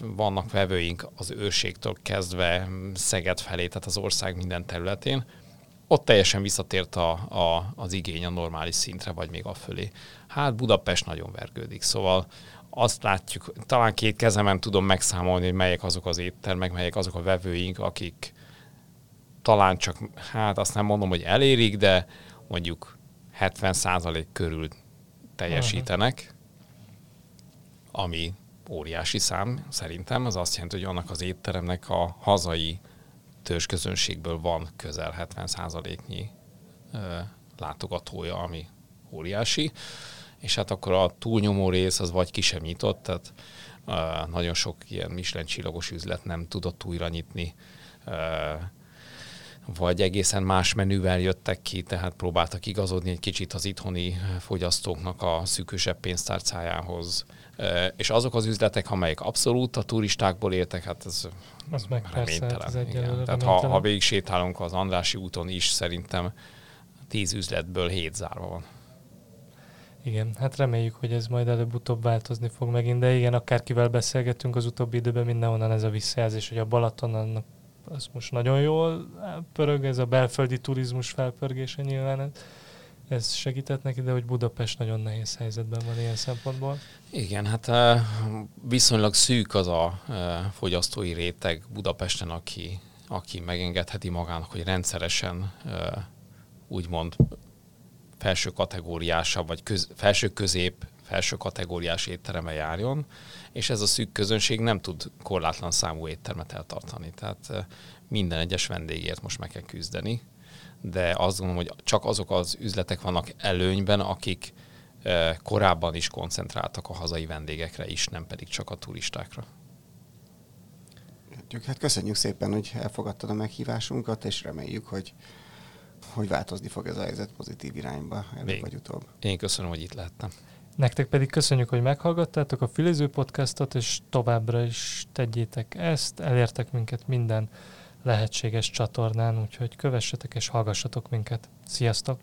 vannak vevőink az őrségtől kezdve Szeged felé, tehát az ország minden területén, ott teljesen visszatért a, a, az igény a normális szintre, vagy még a fölé. Hát Budapest nagyon vergődik, szóval azt látjuk, talán két kezemen tudom megszámolni, hogy melyek azok az éttermek, melyek azok a vevőink, akik talán csak, hát azt nem mondom, hogy elérik, de mondjuk 70% körül teljesítenek, ami óriási szám szerintem, az azt jelenti, hogy annak az étteremnek a hazai közönségből van közel 70%-nyi látogatója, ami óriási, és hát akkor a túlnyomó rész az vagy ki sem nyitott, tehát nagyon sok ilyen Michelin csillagos üzlet nem tudott újra nyitni. Vagy egészen más menüvel jöttek ki, tehát próbáltak igazodni egy kicsit az itthoni fogyasztóknak a szűkösebb pénztárcájához. És azok az üzletek, amelyek abszolút a turistákból értek, hát ez az meg reménytelen. Persze, hát ez igen. Tehát ha, ha végig sétálunk az Andrási úton is, szerintem tíz üzletből hét zárva van. Igen, hát reméljük, hogy ez majd előbb-utóbb változni fog megint, de igen, akárkivel beszélgetünk az utóbbi időben, mindenhonnan ez a visszajelzés, hogy a Balaton annak az most nagyon jól pörög, ez a belföldi turizmus felpörgése nyilván ez segített neki, de hogy Budapest nagyon nehéz helyzetben van ilyen szempontból. Igen, hát viszonylag szűk az a fogyasztói réteg Budapesten, aki, aki megengedheti magának, hogy rendszeresen úgymond felső kategóriásabb, vagy köz, felső közép, felső kategóriás éttereme járjon, és ez a szűk közönség nem tud korlátlan számú éttermet eltartani. Tehát minden egyes vendégért most meg kell küzdeni, de azt gondolom, hogy csak azok az üzletek vannak előnyben, akik korábban is koncentráltak a hazai vendégekre is, nem pedig csak a turistákra. Hát köszönjük szépen, hogy elfogadtad a meghívásunkat, és reméljük, hogy hogy változni fog ez a helyzet pozitív irányba előbb vagy utóbb. Én köszönöm, hogy itt lehettem. Nektek pedig köszönjük, hogy meghallgattátok a Filiző podcastot, és továbbra is tegyétek ezt, elértek minket minden lehetséges csatornán, úgyhogy kövessetek és hallgassatok minket. Sziasztok!